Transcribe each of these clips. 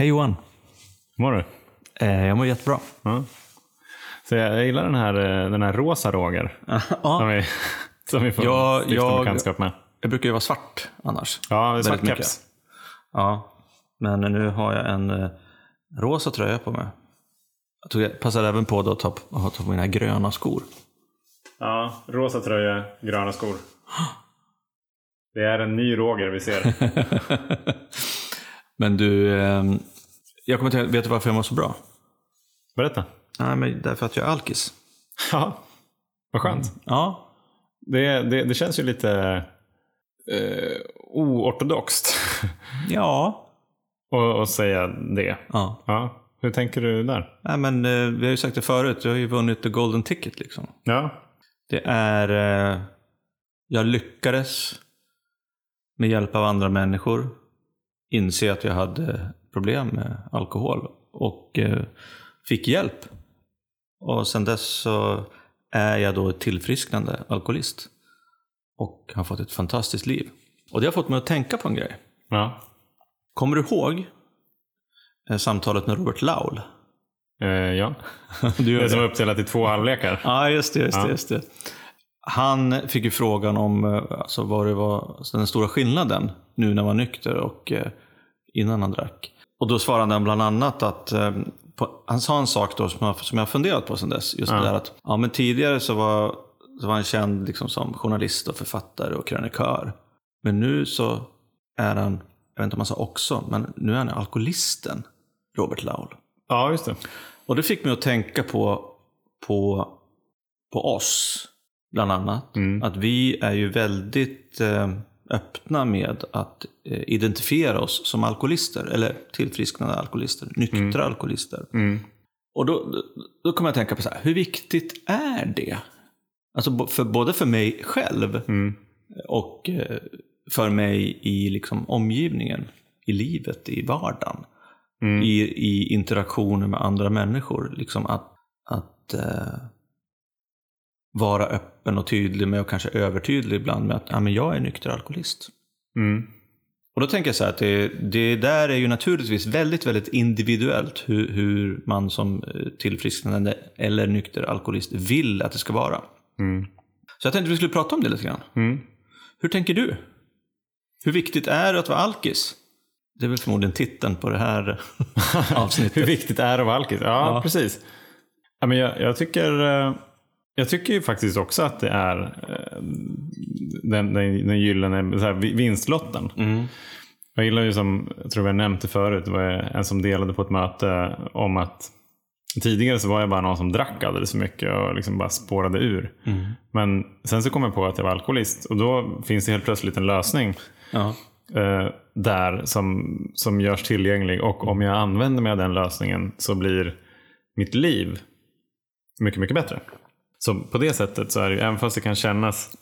Hej Johan. Hur mår du? Eh, jag mår jättebra. Ja. Så jag, gillar den här, eh, den här rosa Roger. Som ja, vi, som vi får Ja, stifta bekantskap med. jag brukar ju vara svart annars. Ja, det är svart keps. Ja, men nu har jag en eh, rosa tröja på mig. Jag tror jag passar även på då att ta, att ha på mina gröna skor. Ja, rosa tröja, gröna skor. Det är en ny Roger vi ser. Men du, eh, jag kommer till, vet du varför jag mår så bra? Berätta. Nej, men därför att jag är alkis. Ja, vad skönt. Ja, Det, det, det känns ju lite eh, oortodoxt ja. att, att säga det. ja. Ja. Hur tänker du där? Nej, men eh, vi har ju sagt det förut, jag har ju vunnit the golden ticket liksom. Ja, Det är, eh, jag lyckades med hjälp av andra människor inse att jag hade problem med alkohol och eh, fick hjälp. Och sen dess så är jag då tillfrisknande alkoholist och har fått ett fantastiskt liv. Och det har fått mig att tänka på en grej. ja. Kommer du ihåg eh, samtalet med Robert Laul? Eh, ja. Du Det som är uppdelat i två halvlekar. Ja, just det. Just det, Ja. just det. Han fick ju frågan om eh, alltså, vad det var alltså, den stora skillnaden nu när han var nykter och eh, innan han drack. Och då svarade han bland annat att eh, på, han sa en sak då som jag, som jag funderat på sedan dess. Just Ja. det där att ja, men tidigare så var, så var han känd liksom som journalist och författare och krönikör. Men nu så är han, jag vet inte om han sa också, men nu är han alkoholisten Robert Laul. Ja, just det. Och det fick mig att tänka på, på, på oss, bland annat. Mm. Att vi är ju väldigt eh, öppna med att eh, identifiera oss som alkoholister, eller tillfrisknande alkoholister, nyktra alkoholister. Mm. Och då, då kommer jag att tänka på så här, hur viktigt är det? Alltså för, både för mig själv Mm. och eh, för mig i liksom omgivningen, i livet, i vardagen Mm. i, i interaktioner med andra människor. Liksom att att eh, vara öppen och tydlig med och kanske övertydlig ibland med att ja, men jag är nykter alkoholist. Mm. Och då tänker jag så här att det, det där är ju naturligtvis väldigt, väldigt individuellt hur, hur man som eh, tillfrisknande eller nykter alkoholist vill att det ska vara. Mm. Så jag tänkte vi skulle prata om det lite grann. Mm. Hur tänker du? Hur viktigt är det att vara alkis? Det är väl förmodligen titeln på det här avsnittet. Hur viktigt är det att vara alkis? Ja, Ja. precis. Ja, men jag, jag, tycker, eh, jag tycker ju faktiskt också att det är eh, den, den, den gyllene så här, vi- vinstlotten. Mm. Jag gillar ju som, jag tror har nämnt det förut, det var en som delade på ett möte om att tidigare så var jag bara någon som drack alldeles för mycket och liksom bara spårade ur. Mm. Men sen så kom jag på att jag var alkoholist och då finns det helt plötsligt en lösning Ja. eh, där som, som görs tillgänglig och om jag använder mig av den lösningen så blir mitt liv mycket, mycket bättre. Så på det sättet så är det ju, även fast det kan kännas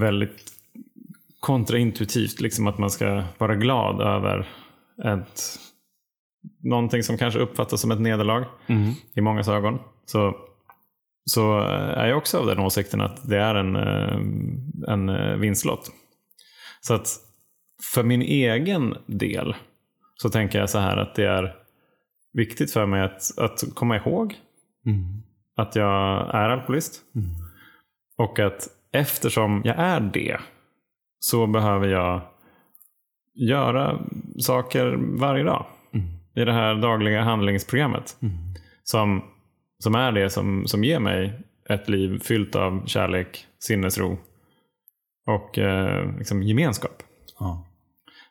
väldigt kontraintuitivt, liksom att man ska vara glad över ett, någonting som kanske uppfattas som ett nederlag Mm. i mångas ögon. Så, så är jag också av den åsikten att det är en, eh, en eh, vinstlott. Så att för min egen del så tänker jag så här att det är viktigt för mig att, att komma ihåg Mm. Att jag är alkoholist. Mm. Och att eftersom jag är det så behöver jag göra saker varje dag Mm. i det här dagliga handlingsprogrammet. Mm. Som, som är det som, som ger mig ett liv fyllt av kärlek, sinnesro och eh, liksom gemenskap. Ja.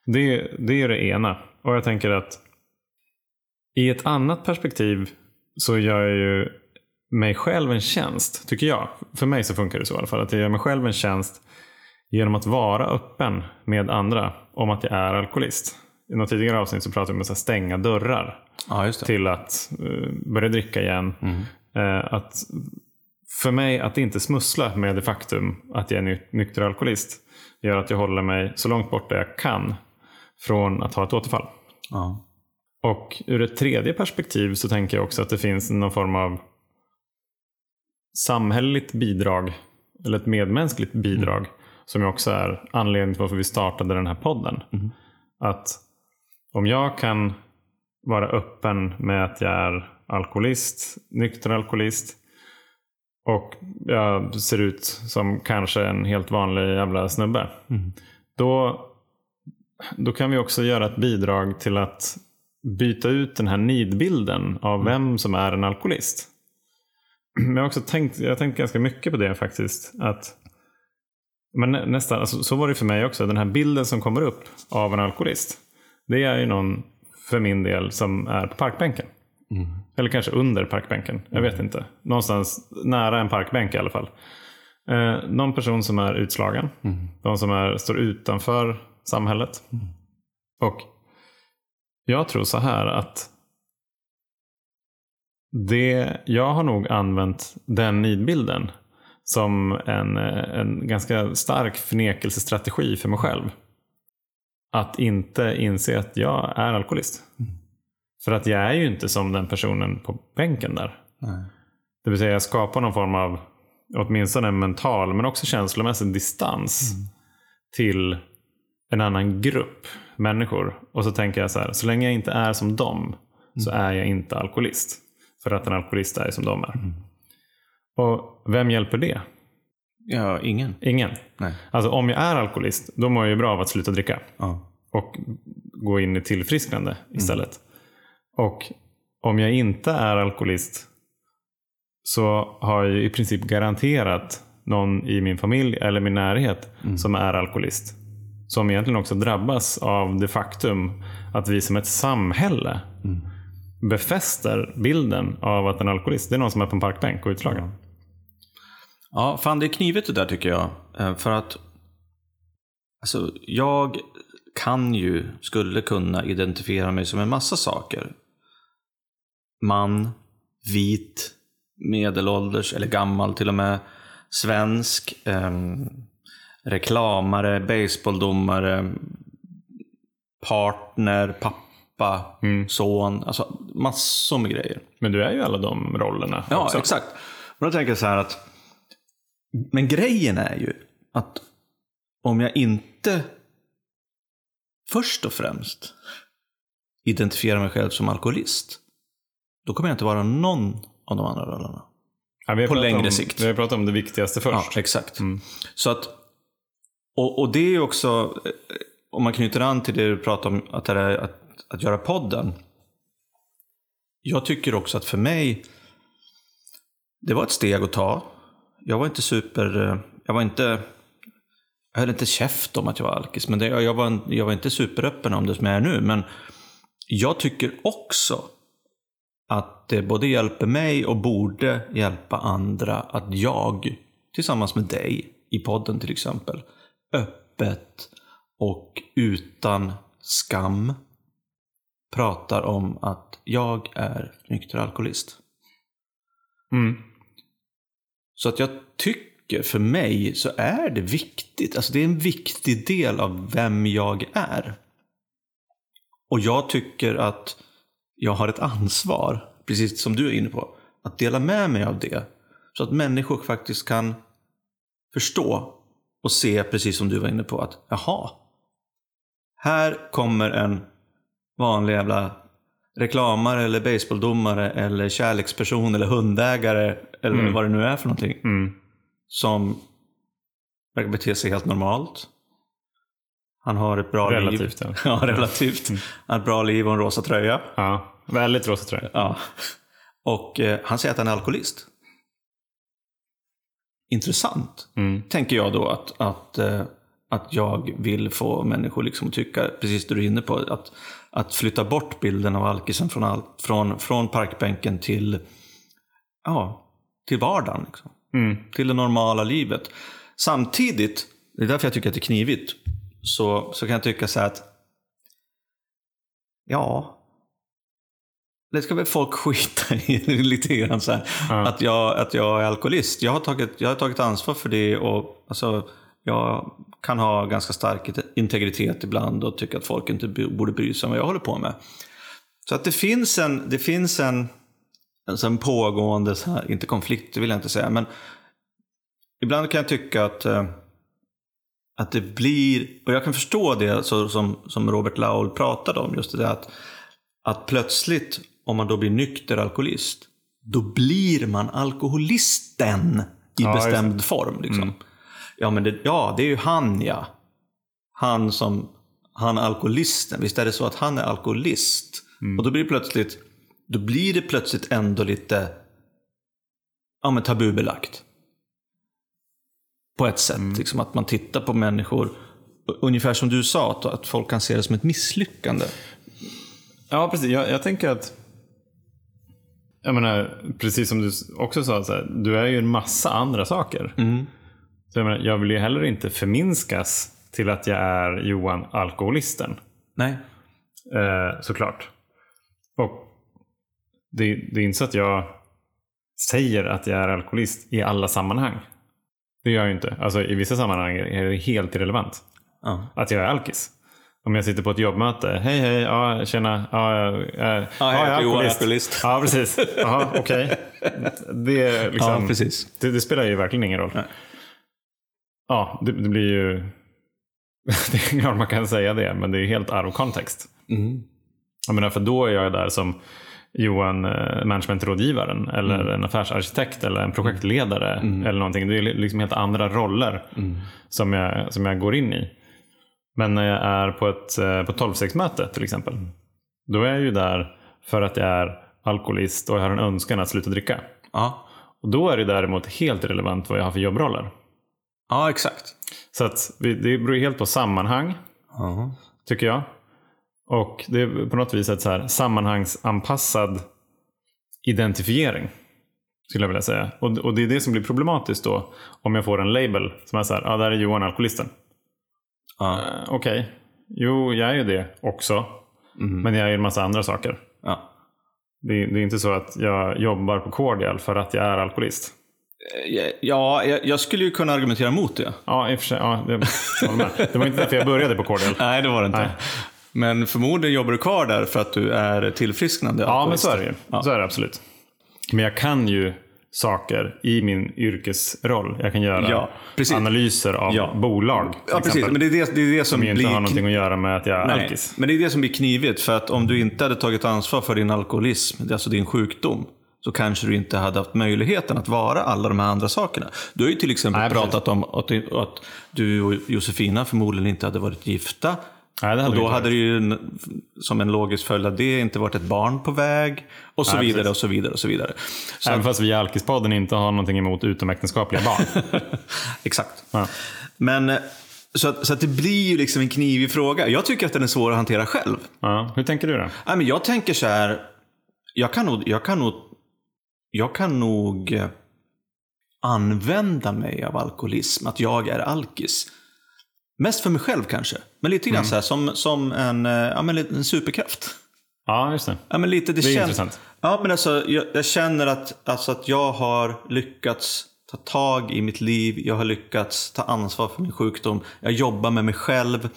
Det, det är det ena. Och jag tänker att i ett annat perspektiv så gör jag ju mig själv en tjänst, tycker jag. För mig så funkar det så i alla fall. Att jag gör mig själv en tjänst genom att vara öppen med andra om att jag är alkoholist. I något tidigare avsnitt så pratade vi om att stänga dörrar ja, till att eh, börja dricka igen. Mm. Eh, att för mig att inte smussla med det faktum att jag är ny- nykter alkoholist gör att jag håller mig så långt borta jag kan från att ha ett återfall. Ja. Och ur ett tredje perspektiv så tänker jag också att det finns någon form av samhälleligt bidrag, eller ett medmänskligt bidrag, som ju också är anledningen till varför vi startade den här podden. Mm. Att om jag kan vara öppen med att jag är alkoholist, nykter alkoholist och jag ser ut som kanske en helt vanlig jävla snubbe. Mm. Då, då kan vi också göra ett bidrag till att byta ut den här nidbilden av vem som är en alkoholist. Men jag har också tänkt, jag har tänkt ganska mycket på det faktiskt. Att, men nä- nästan, alltså, så var det för mig också. Den här bilden som kommer upp av en alkoholist. Det är ju någon för min del som är på parkbänken. Eller kanske under parkbänken. Jag vet inte. Någonstans nära en parkbänk i alla fall. Eh, någon person som är utslagen. De som är, står utanför samhället. Och jag tror så här att det, jag har nog använt den nidbilden som en, en ganska stark förnekelsestrategi för mig själv. Att inte inse att jag är alkoholist. För att jag är ju inte som den personen på bänken där. Nej. Det vill säga jag skapar någon form av, åtminstone en mental, men också känslomässig distans till en annan grupp människor. Och så tänker jag så här, så länge jag inte är som dem så är jag inte alkoholist. För att en alkoholist är som de är. Och vem hjälper det? Ja, ingen. Ingen. Nej. Alltså om jag är alkoholist, då mår jag ju bra av att sluta dricka. Ja. Och gå in i tillfrisknande istället. Och om jag inte är alkoholist så har jag ju i princip garanterat någon i min familj eller min närhet som är alkoholist. Som egentligen också drabbas av det faktum att vi som ett samhälle befäster bilden av att en alkoholist det är någon som är på en parkbänk och utslagen. Ja, fan det är knivigt det där tycker jag. Eh, för att alltså, jag kan ju, skulle kunna identifiera mig som en massa saker. Man, vit, medelålders eller gammal till och med, svensk, eh, reklamare, baseballdomare, partner, pappa, son, alltså massor med grejer. Men du är ju alla de rollerna Ja, också. exakt. Men då tänker jag så här att men grejen är ju att om jag inte först och främst identifierar mig själv som alkoholist, då kommer jag inte vara någon av de andra rollerna. Ja, På längre om, sikt. Vi har pratat om det viktigaste först. Ja, exakt. Så att, och, och det är ju också, eh, om man knyter an till det du pratade om, att, det är att, att göra podden. Jag tycker också att för mig, det var ett steg att ta. Jag var inte super, jag var inte, jag höll inte käft om att jag var alkis, men det, jag, var, en- jag var inte superöppen om det som jag är nu. Men jag tycker också att det både hjälper mig och borde hjälpa andra att jag, tillsammans med dig, i podden till exempel, öppet och utan skam pratar om att jag är nykter alkoholist. Mm. Så att jag tycker, för mig, så är det viktigt. Alltså det är en viktig del av vem jag är. Och jag tycker att jag har ett ansvar, precis som du är inne på, att dela med mig av det. Så att människor faktiskt kan förstå och se, precis som du var inne på, att jaha, här kommer en vanlig jävla reklamare eller baseballdomare eller kärleksperson eller hundägare eller Mm. vad det nu är för någonting Mm. som verkar bete sig helt normalt. Han har ett bra liv. Relativt, ja. Ja, relativt. Han har ett bra liv och en rosa tröja. Ja, väldigt rosa tröja. Ja. Och eh, han säger att han är alkoholist. Intressant, Mm. tänker jag då att, att, eh, att jag vill få människor liksom att tycka, precis det du är inne på, att, att flytta bort bilden av alkisen från, all, från, från parkbänken till, ja, till vardagen. Liksom Mm. till det normala livet. Samtidigt, det är därför jag tycker att det är knivigt, så, så kan jag tycka så här att ja, det ska väl folk skita i lite grann så. Ja. Att, jag, att jag är alkoholist. Jag har tagit, jag har tagit ansvar för det och alltså, jag kan ha ganska stark integritet ibland och tycka att folk inte borde bry sig om vad jag håller på med. Så att det finns en, det finns en, alltså en pågående, här, inte konflikt det vill jag inte säga, men ibland kan jag tycka att, eh, att det blir, och jag kan förstå det så, som, som Robert Laul pratade om, just det där att, att plötsligt, om man då blir nykter alkoholist, då blir man alkoholisten i Ja, bestämd form. Liksom. Ja, men det, ja, det är ju han ja. Han som, han alkoholisten. Visst är det så att han är alkoholist? Och då blir det plötsligt, då blir det plötsligt ändå lite ja, men tabubelagt. På ett sätt. Liksom att man tittar på människor, ungefär som du sa, att, att folk kan se det som ett misslyckande. Ja, precis. Jag, jag tänker att jag menar, precis som du också sa, så här, du är ju en massa andra saker. Så jag, menar, jag vill ju heller inte förminskas till att jag är Johan alkoholisten. Nej. Eh, såklart. Och det, det är inte så att jag säger att jag är alkoholist i alla sammanhang. Det gör jag ju inte. Alltså, I vissa sammanhang är det helt irrelevant Ja. att jag är alkis. Om jag sitter på ett jobbmöte. Hej hej, ja, tjena. Ja, jag, jag, Ja, jag heter Johan alkoholist. Ja, precis. Jaha, okej. Det, är liksom, Ja, precis. Det, det spelar ju verkligen ingen roll. Nej. Ja, det, det blir ju... det är klart man kan säga det, men det är helt out of context. Mm. Jag menar, för då är jag där som Johan, eh, managementrådgivaren eller en affärsarkitekt eller en projektledare eller någonting. Det är liksom helt andra roller som, jag, som jag går in i. Men när jag är på ett, eh, på ett tolvstegsmöte till exempel. Då är jag ju där för att jag är alkoholist och jag har en önskan att sluta dricka. Ja. Och då är det däremot helt relevant vad jag har för jobbroller. Ja, exakt. Så att det beror helt på sammanhang, Ja. tycker jag. Och det är på något vis ett så här sammanhangsanpassad identifiering. Skulle jag vilja säga. Och, och det är det som blir problematiskt då. Om jag får en label som är så här, ja där är Johan alkoholisten. Ja. Eh, Okej, jo jag är ju det också. Men jag är ju en massa andra saker. Ja. Det, det är inte så att jag jobbar på Cordial för att jag är alkoholist. Ja, jag, jag skulle ju kunna argumentera emot det. Ja, i och för sig. Ja, det, det var inte därför jag började på Cordial. Nej, det var det inte. Nej. Men förmodligen jobbar du kvar där för att du är tillfrisknande Ja, men så är det ju. Ja. Så är det absolut. Men jag kan ju saker i min yrkesroll. Jag kan göra Ja, analyser av Ja. bolag. Ja, precis. exempel, Men det är det, det, är det som som ju inte blir... har någonting att göra med att jag är Nej, alkis. Men det är det som blir knivigt. För att om du inte hade tagit ansvar för din alkoholism, alltså din sjukdom, så kanske du inte hade haft möjligheten att vara alla de här andra sakerna. Du har ju till exempel Nej, pratat om att, att du och Josefina förmodligen inte hade varit gifta. Nej, och då hade det ju som en logisk följd av det inte varit ett barn på väg. Och så Nej, vidare precis. och så vidare och så vidare. Så, Även fast vi i Alkispodden inte har någonting emot utomäktenskapliga barn. exakt. Ja. Men eh, så att, så att det blir ju liksom en knivig fråga. Jag tycker att den är svår att hantera själv. Ja. Hur tänker du då? Nej, men jag tänker så här. Jag kan nog, jag kan nog, jag kan nog eh, använda mig av alkoholism, att jag är alkis. Mest för mig själv kanske, men lite grann så här som, som en, eh, ja, men en superkraft. Ja, just det. Ja, men lite, det Det är känns- intressant. Ja, men alltså, jag, jag känner att, alltså att jag har lyckats ta tag i mitt liv. Jag har lyckats ta ansvar för min sjukdom. Jag jobbar med mig själv.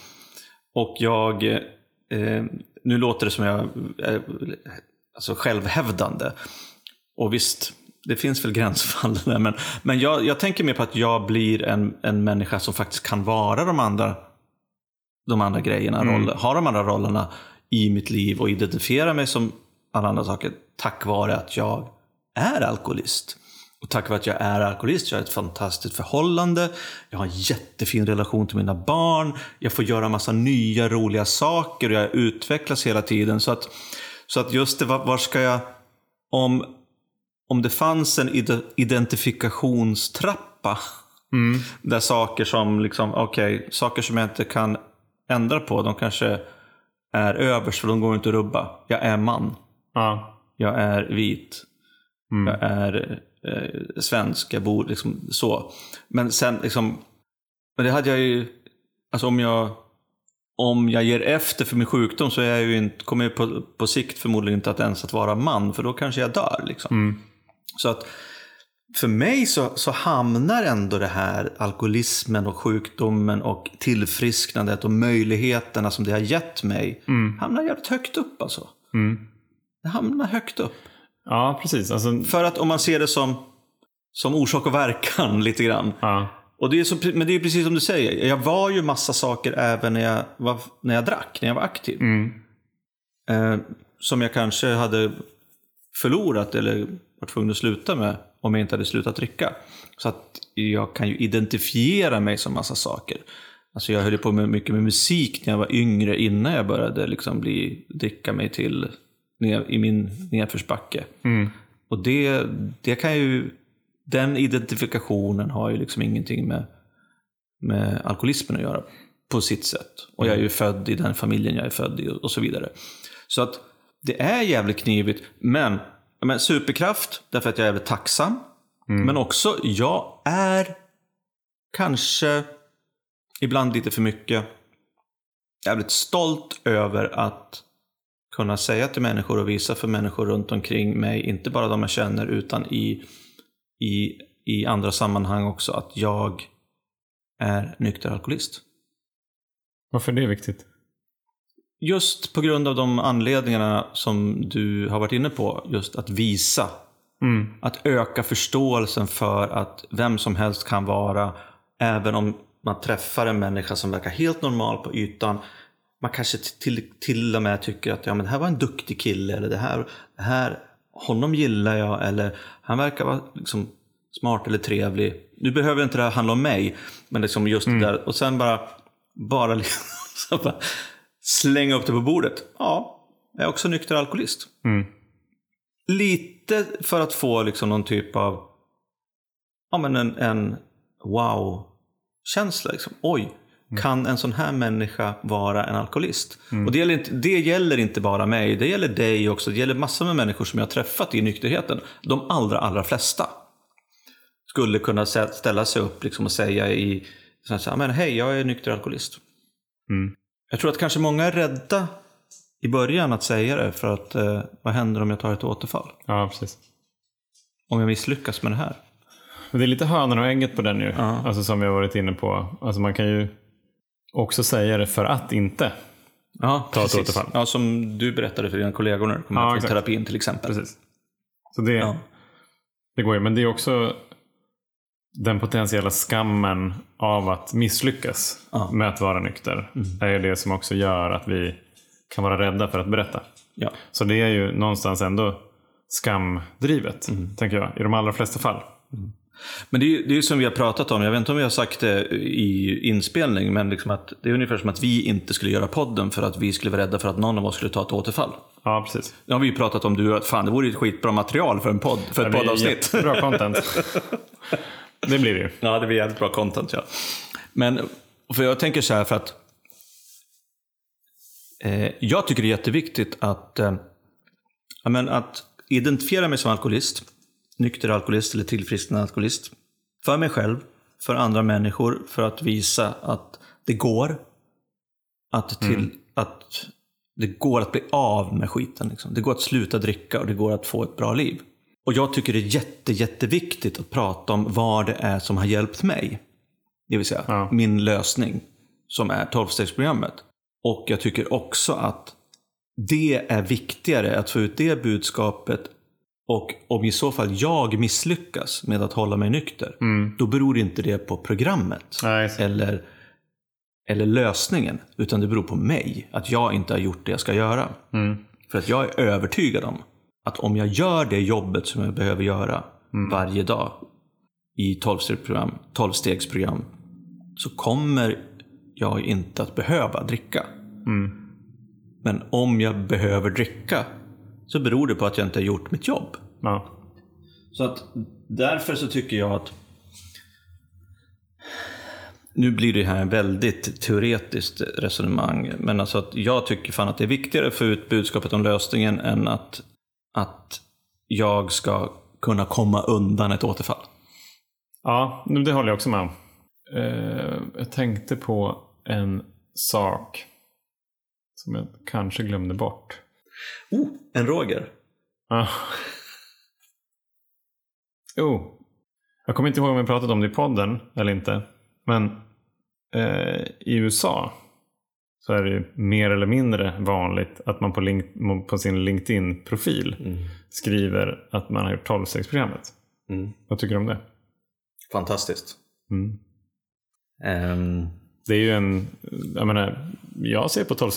Och jag, eh, nu låter det som jag är alltså självhävdande. Och visst, det finns väl gränsfall där. Men, men jag, jag tänker mer på att jag blir en, en människa som faktiskt kan vara de andra, de andra grejerna, roller, ha de andra rollerna i mitt liv och identifiera mig som alla andra saker tack vare att jag är alkoholist. Och tack vare att jag är alkoholist, jag har ett fantastiskt förhållande, jag har en jättefin relation till mina barn, jag får göra massa nya roliga saker och jag utvecklas hela tiden. Så att, så att just det, var, var ska jag, om, om det fanns en ide- identifikationstrappa där saker som, liksom, okej, saker som jag inte kan ändra på, de kanske är överst för de går inte att rubba. Jag är man. Ja. Jag är vit. Mm. Jag är eh, svensk. Jag bor liksom så. Men sen liksom, men det hade jag ju, alltså om jag, om jag ger efter för min sjukdom så är jag ju inte, kommer jag på, på sikt förmodligen inte att ens att vara man, för då kanske jag dör. Liksom. Mm. Så att för mig så, så hamnar ändå det här alkoholismen och sjukdomen och tillfrisknandet och möjligheterna som det har gett mig, hamnar jävligt högt upp alltså. Mm. Det hamnar högt upp. ja, precis. Alltså, För att om man ser det som, som orsak och verkan lite grann. ja. Och det är så, men det är precis som du säger. Jag var ju massa saker även när jag, var, när jag drack, när jag var aktiv. Mm. Eh, som jag kanske hade förlorat eller varit tvungen att sluta med om jag inte hade slutat dricka. Så att jag kan ju identifiera mig som massa saker. Alltså jag höll på med mycket med musik när jag var yngre innan jag började liksom bli, dricka mig till ner, i min nedförsbacke. Mm. Och det, det kan ju, den identifikationen har ju liksom ingenting med, med alkoholismen att göra på sitt sätt. Och jag är ju född i den familjen jag är född i och så vidare. Så att det är jävligt knivigt, men, men superkraft, därför att jag är jävligt tacksam. Men också, jag är kanske ibland lite för mycket jävligt stolt över att kunna säga till människor och visa för människor runt omkring mig, inte bara de jag känner utan i, i, i andra sammanhang också, att jag är nykter alkoholist. Varför är det viktigt? Just på grund av de anledningarna som du har varit inne på, just att visa. Mm. Att öka förståelsen för att vem som helst kan vara, även om man träffar en människa som verkar helt normal på ytan, man kanske till, till och med tycker att ja, men det här var en duktig kille, eller det här, det här honom gillar jag, eller han verkar vara liksom smart eller trevlig. Nu behöver inte det här handla om mig, men liksom just det där. Och sen bara, bara, liksom, bara slänga upp det på bordet. Ja, jag är också nykter alkoholist. Mm. Lite för att få liksom någon typ av ja, men en, en wow-känsla. Liksom. Oj, kan en sån här människa vara en alkoholist? Och det gäller, inte, det gäller inte bara mig, det gäller dig också. Det gäller massor med människor som jag har träffat i nykterheten. De allra, allra flesta skulle kunna ställa sig upp liksom och säga i så här, men hej, jag är nykter alkoholist. Mm. Jag tror att kanske många är rädda i början att säga det för att eh, vad händer om jag tar ett återfall? Ja, precis. Om jag misslyckas med det här? Men det är lite hönan och ägget på den ju. Ja. Alltså som vi har varit inne på. Alltså man kan ju också säga det för att inte. Ja, Ta ett precis. återfall. Ja, som du berättade för dina kollegor när du kom Ja, till terapin till exempel. Precis. Så det, Ja. det går ju. Men det är också den potentiella skammen av att misslyckas Ja. Mm. med att vara nykter. är det som också gör att vi kan vara rädda för att berätta. Ja. Så det är ju någonstans ändå skamdrivet, Mm. tänker jag. I de allra flesta fall. Men det är ju det är ju som vi har pratat om, jag vet inte om vi har sagt det i inspelning, men liksom att det är ungefär som att vi inte skulle göra podden för att vi skulle vara rädda för att någon av oss skulle ta ett återfall. Ja, precis. Nu har vi ju pratat om du att fan, det vore ju ett skitbra material för en podd, för ett poddavsnitt. Bra content. det blir det ju. Ja, det blir jävligt bra content ja. Men, för jag tänker så här för att eh, jag tycker det är jätteviktigt att, eh, men att identifiera mig som alkoholist, nykter alkoholist eller tillfrisknande alkoholist. För mig själv, för andra människor, för att visa att det går. Att, till, att det går att bli av med skiten. Liksom. Det går att sluta dricka och det går att få ett bra liv. Och jag tycker det är jätte, jätteviktigt att prata om vad det är som har hjälpt mig. Det vill säga Ja. min lösning som är 12-stegsprogrammet. Och jag tycker också att det är viktigare att få ut det budskapet och om i så fall jag misslyckas med att hålla mig nykter, då beror inte det på programmet Nej, eller, eller lösningen, utan det beror på mig. Att jag inte har gjort det jag ska göra. Mm. För att jag är övertygad om att om jag gör det jobbet som jag behöver göra varje dag i 12-stegsprogram, 12-stegsprogram så kommer jag inte att behöva dricka. Men om jag behöver dricka så beror det på att jag inte har gjort mitt jobb. Ja. Så att därför så tycker jag att nu blir det här en väldigt teoretiskt resonemang, men alltså att jag tycker fan att det är viktigare att få ut budskapet om lösningen än att, att jag ska kunna komma undan ett återfall. Ja, det håller jag också med om. Eh, jag tänkte på en sak som jag kanske glömde bort. Oh, en Roger. Ah. Jo. Jag kommer inte ihåg om vi pratade om det i podden eller inte. Men eh, i USA så är det ju mer eller mindre vanligt att man på, link, på sin LinkedIn-profil skriver att man har gjort 12-stegsprogrammet. Mm. Vad tycker du om det? Fantastiskt. Mm. Ehm, Det är ju en, jag menar, jag ser på 12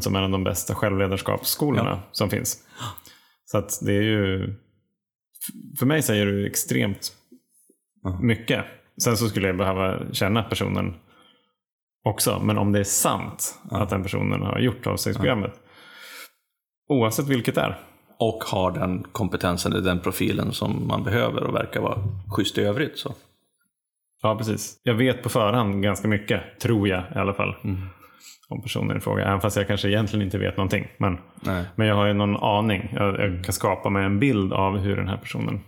som en av de bästa självledarskapsskolorna som finns. Så att det är ju, för mig säger du extremt mycket. Sen så skulle jag behöva känna personen också. Men om det är sant att den personen har gjort 12 oavsett vilket det är. och har den kompetensen, eller den profilen som man behöver och verkar vara schysst i övrigt. Så. Ja, precis. Jag vet på förhand ganska mycket, tror jag i alla fall. Om personen i fråga. Även fast jag kanske egentligen inte vet någonting. Men, Nej. men jag har ju någon aning. Jag, jag kan skapa mig en bild av hur den här personen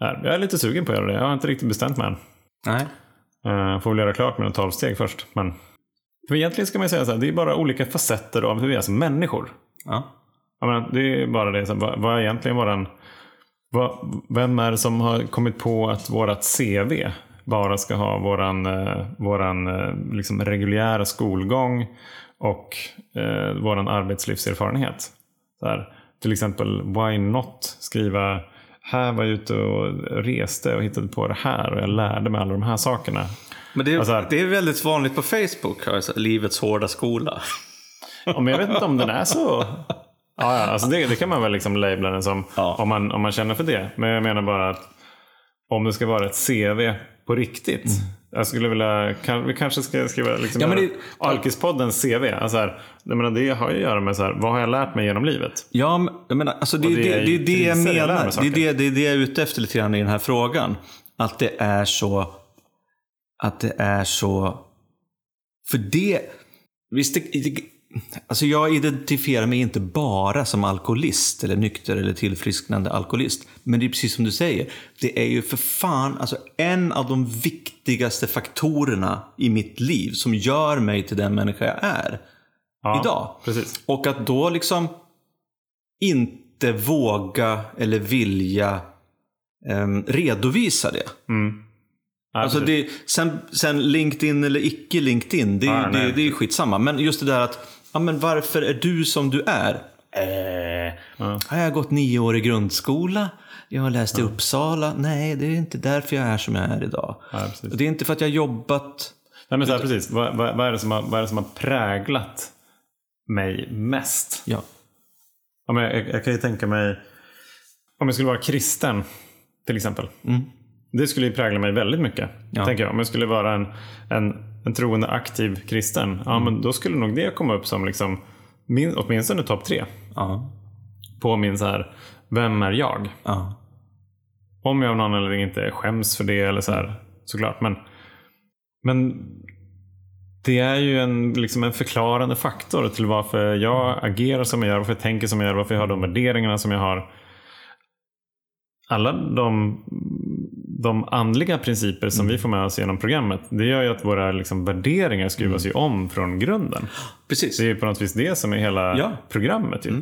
är. Jag är lite sugen på att göra det. Jag har inte riktigt bestämt mig än. Nej. Uh, får väl göra klart mina 12 steg först. Men för egentligen ska man säga så här, det är bara olika facetter av hur vi är som människor. Ja. Jag menar, det är bara det. Så här, vad, vad är egentligen våran... Vad, vem är det som har kommit på att vårat CV bara ska ha våran, eh, våran eh, liksom reguljära skolgång och eh, våran arbetslivserfarenhet? Så här, till exempel, why not skriva här var jag ute och reste och hittade på det här och jag lärde mig alla de här sakerna. Men det är, Alltså det är väldigt vanligt på Facebook, alltså, livets hårda skola. Ja, men jag vet inte om den är så... Ja, ja alltså det, det kan man väl liksom labla den som Ja. om, man, om man känner för det. Men jag menar bara att om det ska vara ett CV på riktigt. Jag skulle vilja, kan, vi kanske ska skriva liksom. Ja, men det- Alkispoddens CV. Alltså här, jag menar, det har ju att göra med så här, vad har jag lärt mig genom livet? Ja, jag menar, alltså det, det, det är det, det jag menar. Det är det, det är det jag är ute efter lite grann i den här frågan. Att det är så... Att det är så... För det... Visst, det, alltså jag identifierar mig inte bara som alkoholist eller nykter eller tillfrisknande alkoholist. Men det är precis som du säger. Det är ju för fan alltså en av de viktigaste faktorerna i mitt liv som gör mig till den människa jag är Ja, idag. Precis. Och att då liksom inte våga eller vilja em, redovisa det. Ja, Alltså det sen, sen LinkedIn eller icke LinkedIn, det, är Ja, ju- nej. det, det är skitsamma. Men just det där att, ja men varför är du som du är? Eh, Har jag gått nio år i grundskola? Jag har läst i Uppsala? Nej, det är inte därför jag är som jag är idag. Ja, det är inte för att jag har jobbat... Nej, men så här, precis. Vad, vad, vad, är det som har, vad är det som har präglat mig mest? Ja. Ja, men jag, jag kan ju tänka mig, om jag skulle vara kristen till exempel. Det skulle ju prägla mig väldigt mycket. Ja. Tänker jag. Om jag skulle vara en, en, en troende aktiv kristen, ja, men då skulle nog det komma upp som liksom, min, åtminstone topp tre. Ja. På min så här, vem är jag? ja. Om jag av någon anledning inte skäms för det eller så här, såklart. Men, men det är ju en, liksom en förklarande faktor till varför jag agerar som jag gör, varför jag tänker som jag gör, varför jag har de värderingarna som jag har. Alla de, de andliga principer som vi får med oss genom programmet, det gör ju att våra liksom värderingar skruvas ju om från grunden. Precis. Det är ju på något vis det som är hela Ja. programmet. Ju.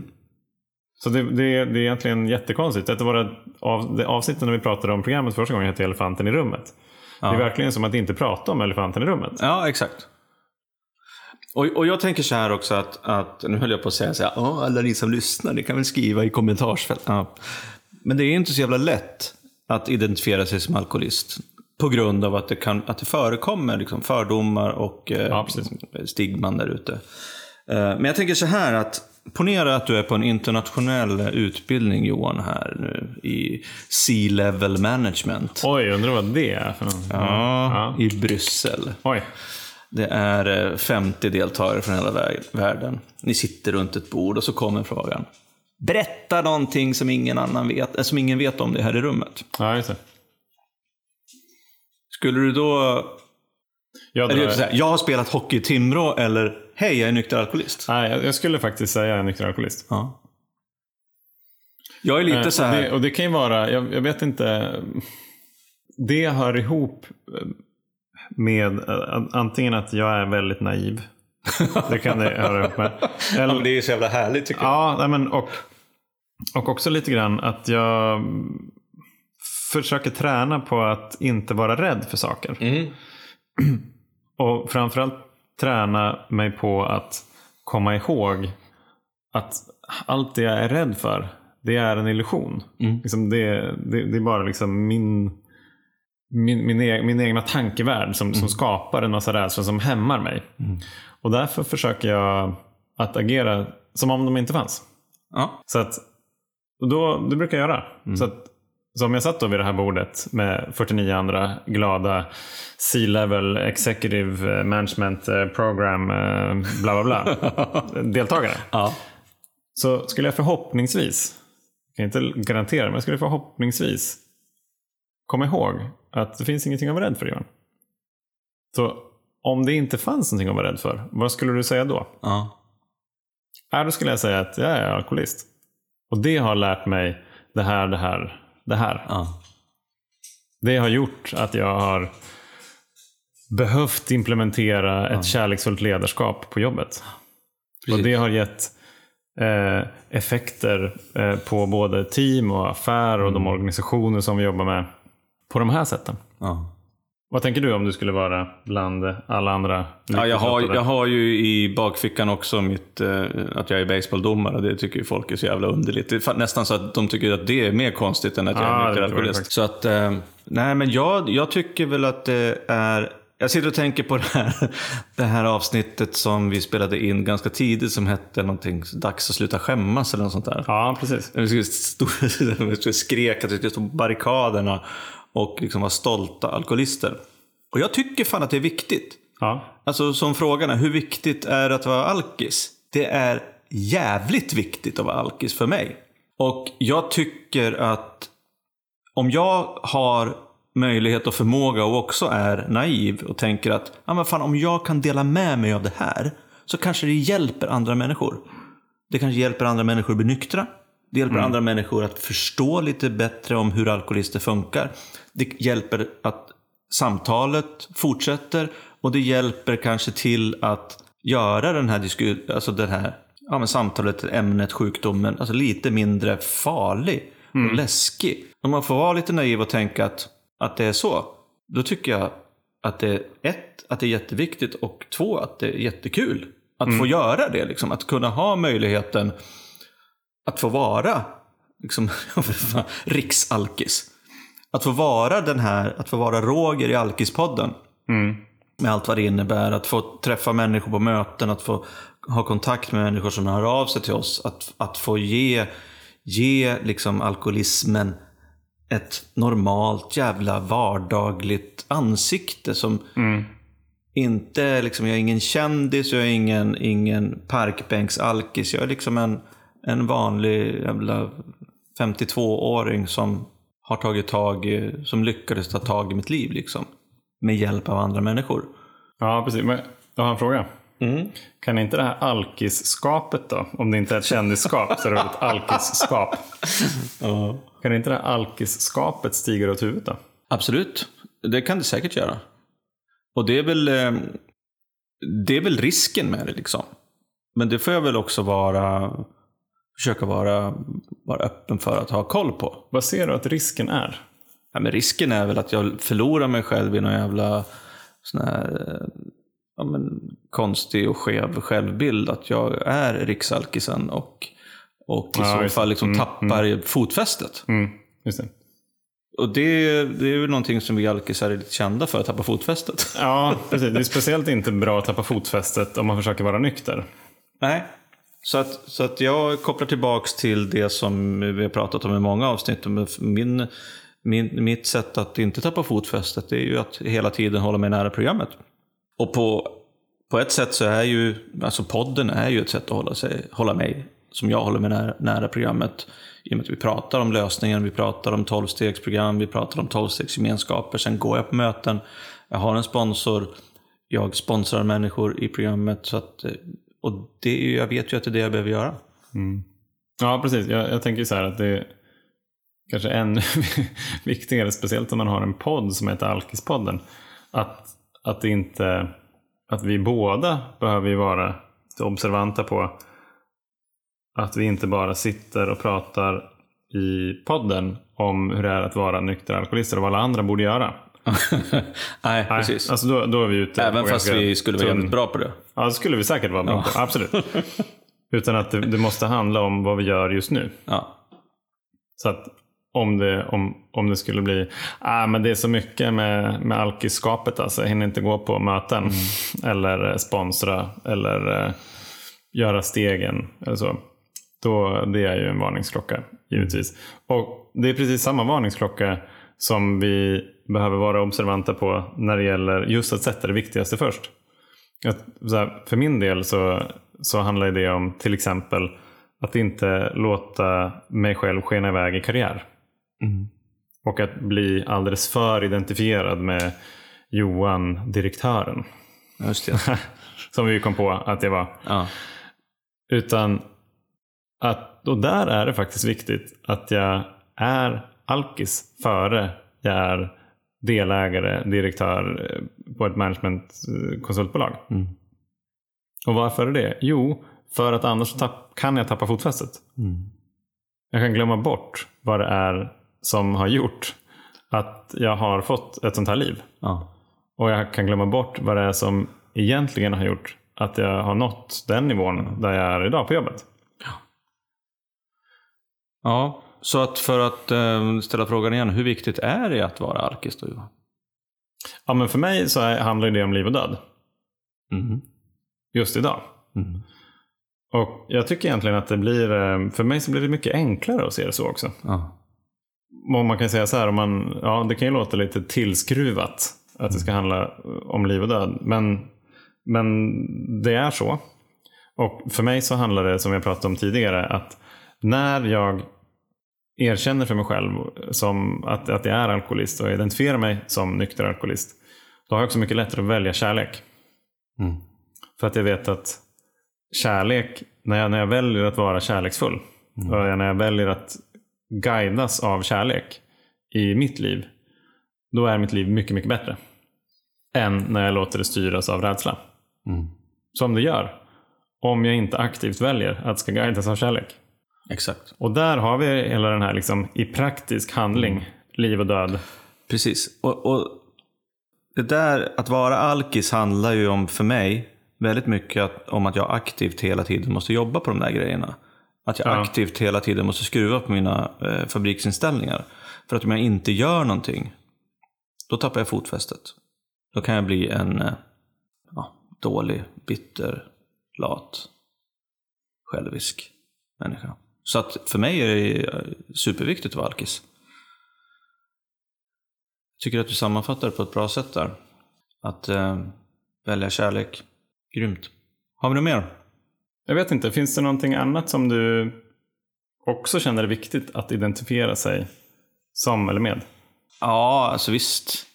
Så det, det, det är egentligen jättekonstigt. Ett av våra av, avsnitten när vi pratade om programmet första gången hette Elefanten i rummet. Det är verkligen som att inte prata om elefanten i rummet. Ja, exakt. Och, och jag tänker så här också att, att nu höll jag på att säga så här, "Ja, alla ni som lyssnar, ni kan väl skriva i kommentarsfältet. Ja. Men det är inte så jävla lätt att identifiera sig som alkoholist. På grund av att det, kan, att det förekommer liksom fördomar och eh, Ja, stigman där ute. Eh, men jag tänker så här att Ponera att du är på en internationell utbildning Johan här nu i C-level management. Oj, undrar vad det är för något. Ja, i Bryssel. Oj. Det är eh, 50 deltagare från hela vär- världen. Ni sitter runt ett bord och så kommer frågan. Berätta någonting som ingen annan vet, eh, som ingen vet om det här i rummet. Ja, just det. Skulle du då... Jag, drar, här, jag har spelat hockey i Timrå eller hej, jag är nykter alkoholist. nej, jag jag skulle faktiskt säga en nykter alkoholist. Ja. Jag är lite Eh, så här... Det, och det kan ju vara, jag, jag vet inte. Det hör ihop med eh, antingen att jag är väldigt naiv. Det kan det höra ihop med. Ja, Eller, men det är så jävla härligt tycker jag. Ja, men och, och också lite grann att jag försöker träna på att inte vara rädd för saker. Mm. Och framförallt träna mig på att komma ihåg att allt det jag är rädd för, det är en illusion. Mm. Liksom det, det, det är bara liksom min, min, min, e min egna tankevärld som, som skapar en massa rädslor som hämmar mig. Och därför försöker jag att agera som om de inte fanns. Ja. Så att, och då, det brukar jag göra. Så att, så om jag satt då vid det här bordet med 49 andra glada C-level executive eh, management eh, program eh, bla bla bla deltagare. Ja. Så skulle jag förhoppningsvis, jag kan inte garantera, men jag skulle förhoppningsvis komma ihåg att det finns ingenting att vara rädd för Johan. Så om det inte fanns någonting att vara rädd för, vad skulle du säga då? Ja. Ja, då skulle jag säga att jag är alkoholist. Och det har lärt mig det här, det här, det här. Ja. Det har gjort att jag har behövt implementera ett kärleksfullt ledarskap på jobbet. Precis. Och det har gett eh, effekter eh, på både team och affär och de organisationer som vi jobbar med på de här sätten. Ja. Vad tänker du om du skulle vara bland alla andra? Ja, jag, har, jag har ju i bakfickan också mitt, eh, att jag är baseballdomare. Det tycker ju folk är så jävla underligt. Det är nästan så att de tycker att det är mer konstigt än att jag Ja, är det nykter tror jag alkoholist. faktiskt. Så att, eh, nej men jag, jag tycker väl att det är... Jag sitter och tänker på det här, det här avsnittet som vi spelade in ganska tidigt som hette någonting Dags att sluta skämmas eller något sånt där. Ja, precis. Vi skrek att vi stå på barrikaderna och liksom vara stolta alkoholister. Och jag tycker fan att det är viktigt. Ja. Alltså som frågan är, hur viktigt är det att vara alkis? Det är jävligt viktigt att vara alkis för mig. Och jag tycker att om jag har möjlighet och förmåga och också är naiv och tänker att ja, men fan, om jag kan dela med mig av det här så kanske det hjälper andra människor. Det kanske hjälper andra människor att bli nyktra. Det hjälper andra människor att förstå lite bättre om hur alkoholister funkar. Det hjälper att samtalet fortsätter och det hjälper kanske till att göra den här, disku- alltså den här ja, men samtalet, ämnet, sjukdomen, alltså lite mindre farlig och läskig. Om man får vara lite naiv och tänka att, att det är så, då tycker jag att det är ett, att det är jätteviktigt och två, att det är jättekul att få göra det. Liksom. Att kunna ha möjligheten att få vara liksom, riksalkis. Att få vara den här, att få vara Roger i Alkispodden. Mm. Med allt vad det innebär. Att få träffa människor på möten, att få ha kontakt med människor som hör av sig till oss. Att, att få ge, ge liksom alkoholismen ett normalt jävla vardagligt ansikte som inte, liksom, jag är ingen kändis, jag är ingen, ingen parkbänksalkis. Jag är liksom en, en vanlig jävla 52-åring som har tagit tag, i- som lyckades ta tag i mitt liv liksom. Med hjälp av andra människor. Ja, precis. Men jag har en fråga. Kan inte det här alkisskapet då, om det inte är ett kändisskap så är det ett alkisskap. Kan inte det här alkisskapet stiga åt huvudet då? Absolut, det kan det säkert göra. Och det är väl, eh, det är väl risken med det liksom. Men det får jag väl också vara, försöka vara, vara öppen för att ha koll på. Vad ser du att risken är? Ja, men risken är väl att jag förlorar mig själv i någon jävla sån här, eh, konstig och skev självbild. Att jag är riksalkisen och, och i Ja, så fall liksom Mm, tappar fotfästet. Mm, just det. Och det, det är ju någonting som vi alkisar är lite kända för, att tappa fotfästet. Ja, precis. Det är speciellt inte bra att tappa fotfästet om man försöker vara nykter. Nej. Så att, så att jag kopplar tillbaks till det som vi har pratat om i många avsnitt. Min, min, mitt sätt att inte tappa fotfästet är ju att hela tiden hålla mig nära programmet. Och på, på ett sätt så är ju, alltså podden är ju ett sätt att hålla, sig, hålla mig, som jag håller mig nära, nära programmet. I och med att vi pratar om lösningen, vi pratar om tolvstegsprogram, vi pratar om tolvstegsgemenskaper. Sen går jag på möten, jag har en sponsor, jag sponsrar människor i programmet. Så att, eh, och det, är jag vet ju att det är det jag behöver göra. Mm. Ja, precis. Jag, jag tänker så här att det är kanske ännu viktigare, speciellt om man har en podd som heter Alkispodden, att, att, det inte, att vi båda behöver ju vara observanta på att vi inte bara sitter och pratar i podden om hur det är att vara nykter alkoholister och vad alla andra borde göra. Nej, precis. Alltså då, då är vi ute. Även fast vi skulle vara jävligt bra på det. Ja, det skulle vi säkert vara bra på. Absolut. Utan att det, det måste handla om vad vi gör just nu. Ja. Så att om det, om, om det skulle bli, ah, men det är så mycket med, med alkiskapet alltså. Jag hinner inte gå på möten Mm. eller eh, sponsra eller eh, göra stegen eller så. Då, det är ju en varningsklocka givetvis. Och det är precis samma varningsklocka som vi behöver vara observanta på när det gäller just att sätta det viktigaste först. Att, här, för min del så, så handlar det om till exempel att inte låta mig själv skena iväg i karriär. Och att bli alldeles för identifierad med Johan, direktören. Just det. Som vi kom på att det var. Ja. Utan att, och där är det faktiskt viktigt att jag är alkis före jag är delägare, direktör eh, på ett managementkonsultbolag. Mm. Och varför är det? Jo, för att annars tapp, kan jag tappa fotfästet. Mm. Jag kan glömma bort vad det är som har gjort att jag har fått ett sånt här liv. Ja. Och jag kan glömma bort vad det är som egentligen har gjort att jag har nått den nivån där jag är idag på jobbet. ja. Så att för att eh, ställa frågan igen, hur viktigt är det att vara alkis då Johan? Ja, men för mig så handlar det om liv och död. Mm. Just idag. Mm. Och jag tycker egentligen att det blir, eh, för mig så blir det mycket enklare att se det så också. Ja. Man kan säga så här, om man, ja, det kan ju låta lite tillskruvat att det ska handla om liv och död. Men, men det är så. Och för mig så handlar det, som jag pratade om tidigare, att när jag erkänner för mig själv som att, att jag är alkoholist och identifierar mig som nykter alkoholist, då har jag också mycket lättare att välja kärlek. Mm. För att jag vet att kärlek, när jag, när jag väljer att vara kärleksfull och när jag väljer att guidas av kärlek i mitt liv, då är mitt liv mycket, mycket bättre. Än när jag låter det styras av rädsla. Mm. Som det gör. Om jag inte aktivt väljer att ska guidas av kärlek. Exakt. Och där har vi hela den här liksom, i praktisk handling, liv och död. Precis. Och, och det där, att vara alkis handlar ju om, för mig, väldigt mycket om att jag aktivt hela tiden måste jobba på de där grejerna. Att jag Ja. aktivt hela tiden måste skruva på mina eh, fabriksinställningar. För att om jag inte gör någonting, då tappar jag fotfästet. Då kan jag bli en eh, ja, dålig, bitter, lat, självisk människa. Så att för mig är det eh, superviktigt att vara alkis. Jag tycker att du sammanfattar det på ett bra sätt där. Att eh, välja kärlek, grymt. Har vi något mer? Jag vet inte, finns det någonting annat som du också känner är viktigt att identifiera sig som eller med? Ja, alltså visst.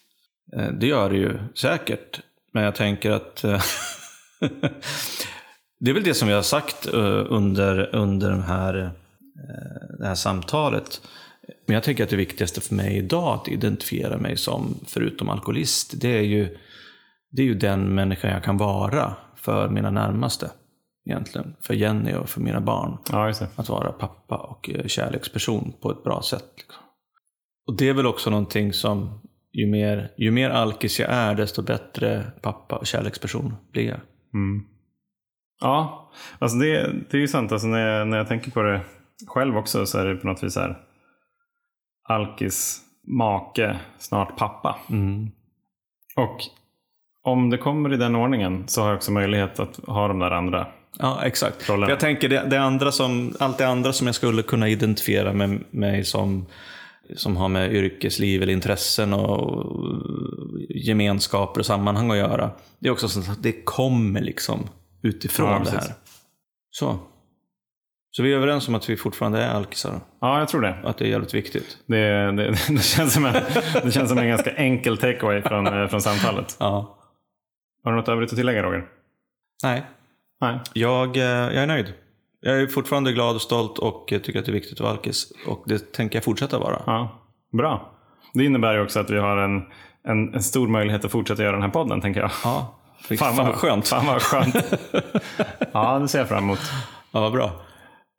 Eh, det gör det ju säkert. Men jag tänker att eh, det är väl det som vi har sagt eh, under, under den här, det här samtalet. Men jag tänker att det viktigaste för mig idag att identifiera mig som, förutom alkoholist, det är ju, det är ju den människa jag kan vara för mina närmaste. Egentligen. För Jenny och för mina barn. Ja. Att vara pappa och eh, kärleksperson på ett bra sätt. Liksom. Och det är väl också någonting som ju mer, ju mer alkis jag är, desto bättre pappa och kärleksperson blir jag. Mm. Ja, alltså det, det är ju sant. Alltså när, jag, när jag tänker på det själv också så är det på något vis här. Alkis, make, snart pappa. Och om det kommer i den ordningen så har jag också möjlighet att ha de där andra. Ja, exakt. Rollen. För jag tänker det, det andra som, allt det andra som jag skulle kunna identifiera med mig som, som har med yrkesliv eller intressen och gemenskaper och sammanhang att göra. Det är också så att det kommer liksom utifrån Ja, det här. Så. Så vi är överens om att vi fortfarande är alkisar Ja, jag tror det. och att det är jävligt viktigt. Det, det, det, känns, som en, det känns som en ganska enkel takeaway från, eh, från samtalet. Ja. Har du något övrigt att tillägga Roger? Nej, Nej. jag, eh, jag är nöjd. Jag är fortfarande glad och stolt och tycker att det är viktigt att vara alkis. Och det tänker jag fortsätta vara. Ja, bra. Det innebär ju också att vi har en, en, en stor möjlighet att fortsätta göra den här podden, tänker jag. Ja, fan, vad skönt. Fan vad skönt. ja, det ser jag fram emot. Ja, vad bra.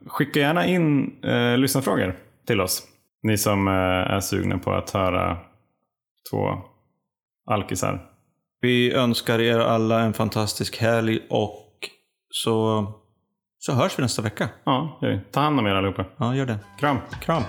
Skicka gärna in eh, lyssnarfrågor till oss. Ni som eh, är sugna på att höra två alkisar. Vi önskar er alla en fantastisk helg och så, så hörs vi nästa vecka. Ja, gör vi. ta hand om er allihopa. Ja, gör det. Kram. Kram.